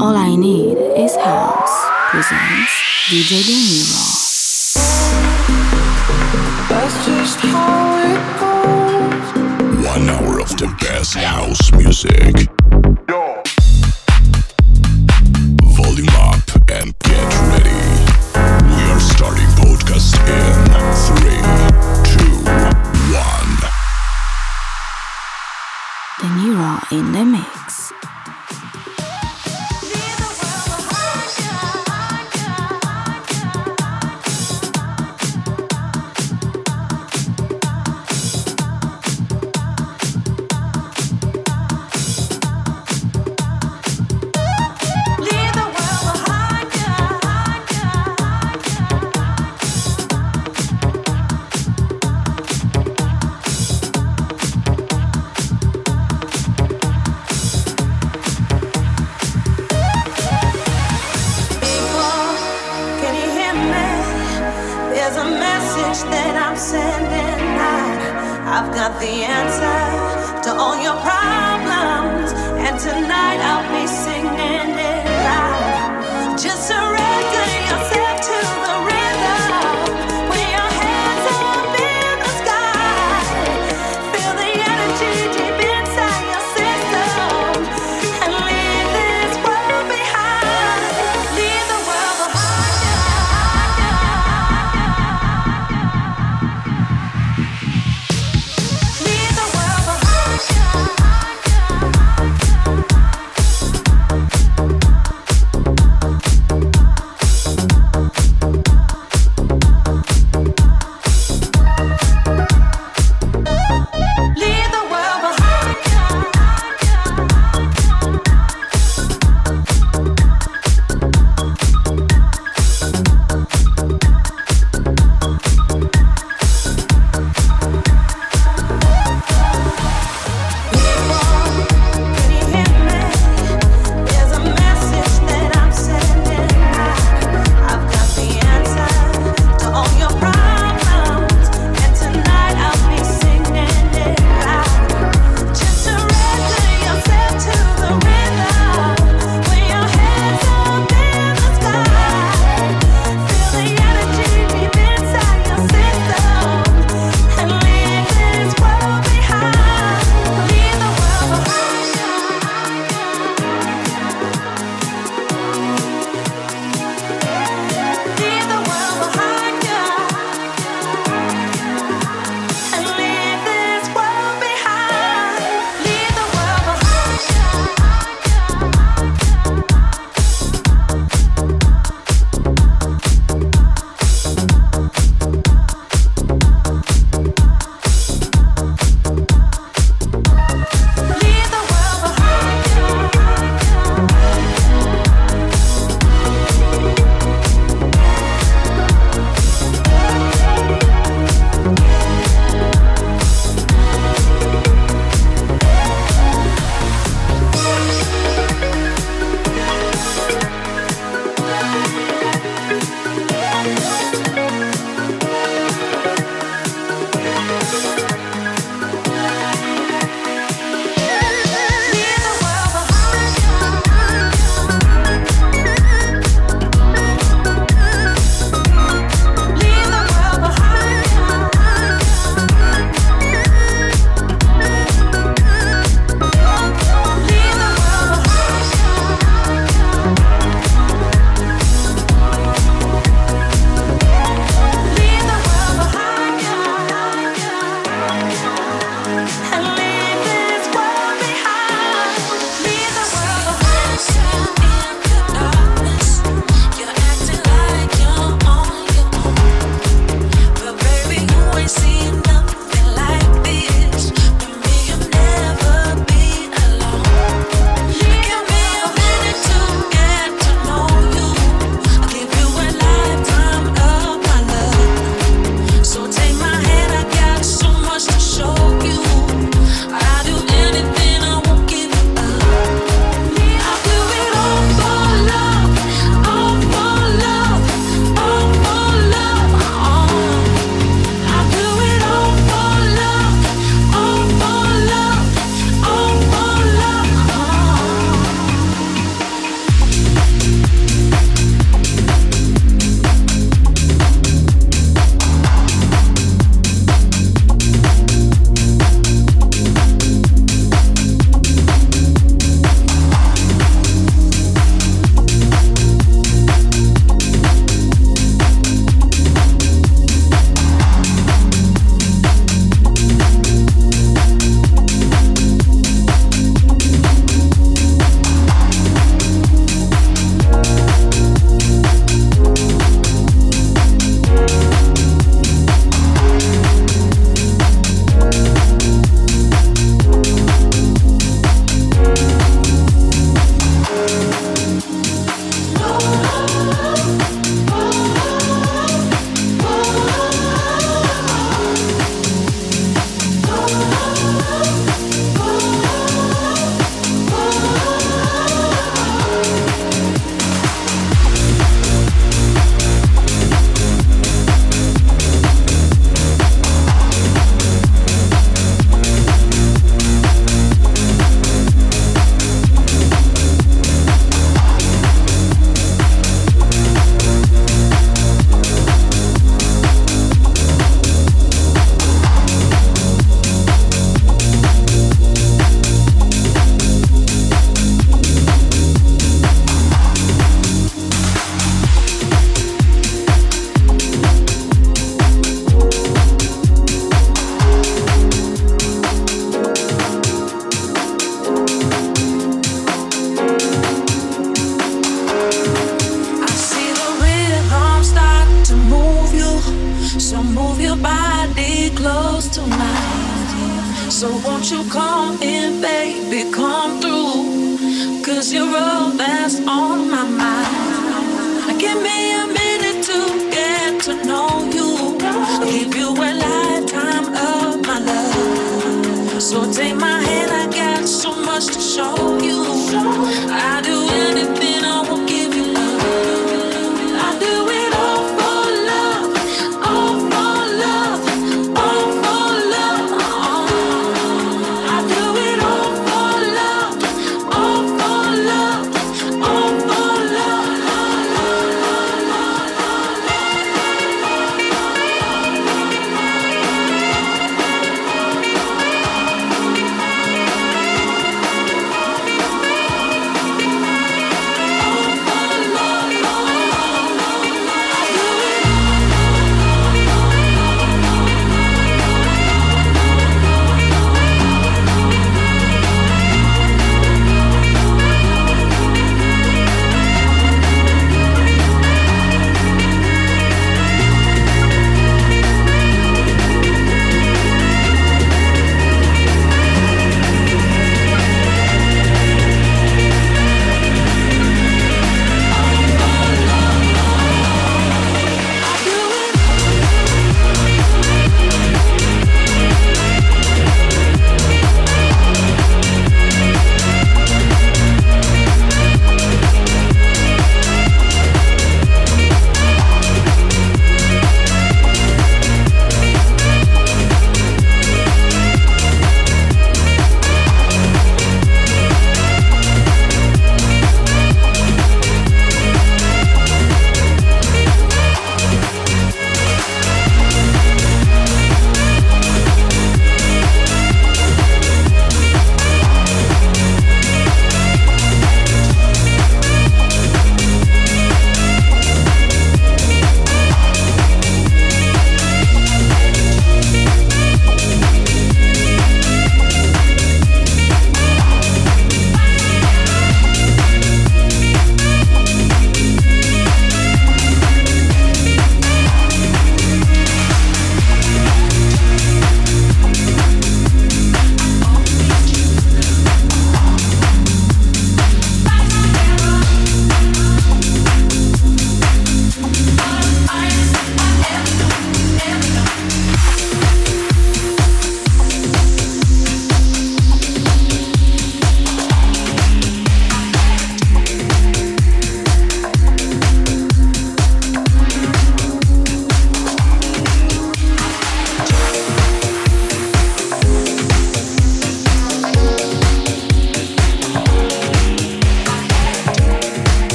All I Need is House presents DJ De Niro. That's just how it goes. One hour of the best house music. Volume up and get ready. We are starting podcast in three, two, one. De Niro in the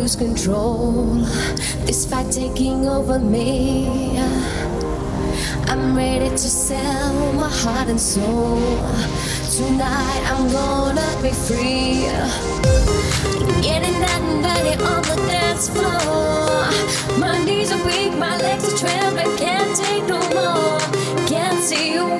lose control. This fight taking over me. I'm ready to sell my heart and soul. Tonight I'm gonna be free. Getting that dirty on the dance floor. My knees are weak, my legs are trembling, can't take no more. Can't see you.